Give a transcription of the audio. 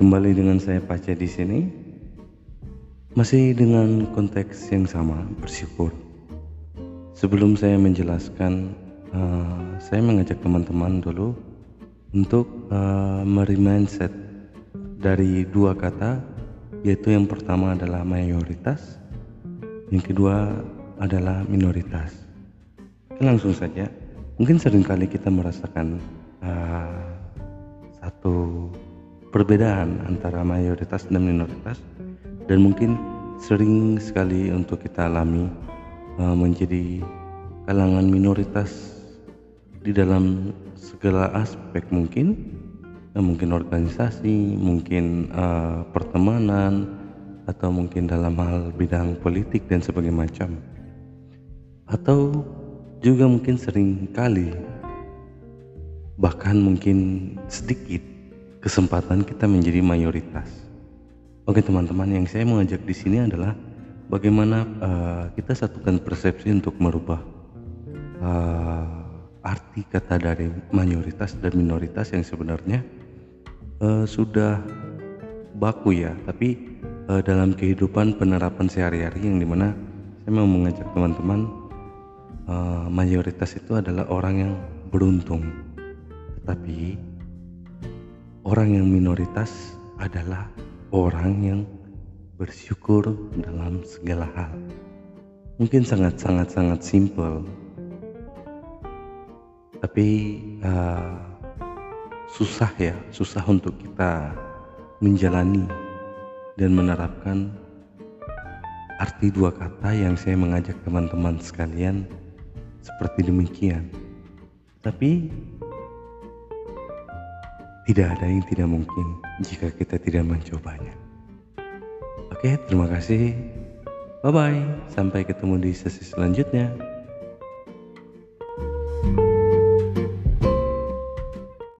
kembali dengan saya Pace di sini. Masih dengan konteks yang sama, bersyukur. Sebelum saya menjelaskan, uh, saya mengajak teman-teman dulu untuk uh, meremindset dari dua kata, yaitu yang pertama adalah mayoritas, yang kedua adalah minoritas. langsung saja, mungkin sering kali kita merasakan uh, satu perbedaan antara mayoritas dan minoritas dan mungkin sering sekali untuk kita alami uh, menjadi kalangan minoritas di dalam segala aspek mungkin uh, mungkin organisasi mungkin uh, pertemanan atau mungkin dalam hal bidang politik dan sebagainya macam. Atau juga mungkin sering kali bahkan mungkin sedikit kesempatan kita menjadi mayoritas. Oke teman-teman, yang saya mengajak di sini adalah bagaimana uh, kita satukan persepsi untuk merubah uh, arti kata dari mayoritas dan minoritas yang sebenarnya uh, sudah baku ya, tapi uh, dalam kehidupan penerapan sehari-hari yang di mana saya mau mengajak teman-teman uh, mayoritas itu adalah orang yang beruntung, tetapi Orang yang minoritas adalah orang yang bersyukur dalam segala hal. Mungkin sangat-sangat-sangat simple, tapi uh, susah ya, susah untuk kita menjalani dan menerapkan arti dua kata yang saya mengajak teman-teman sekalian seperti demikian. Tapi tidak ada yang tidak mungkin jika kita tidak mencobanya. Oke, terima kasih. Bye bye. Sampai ketemu di sesi selanjutnya.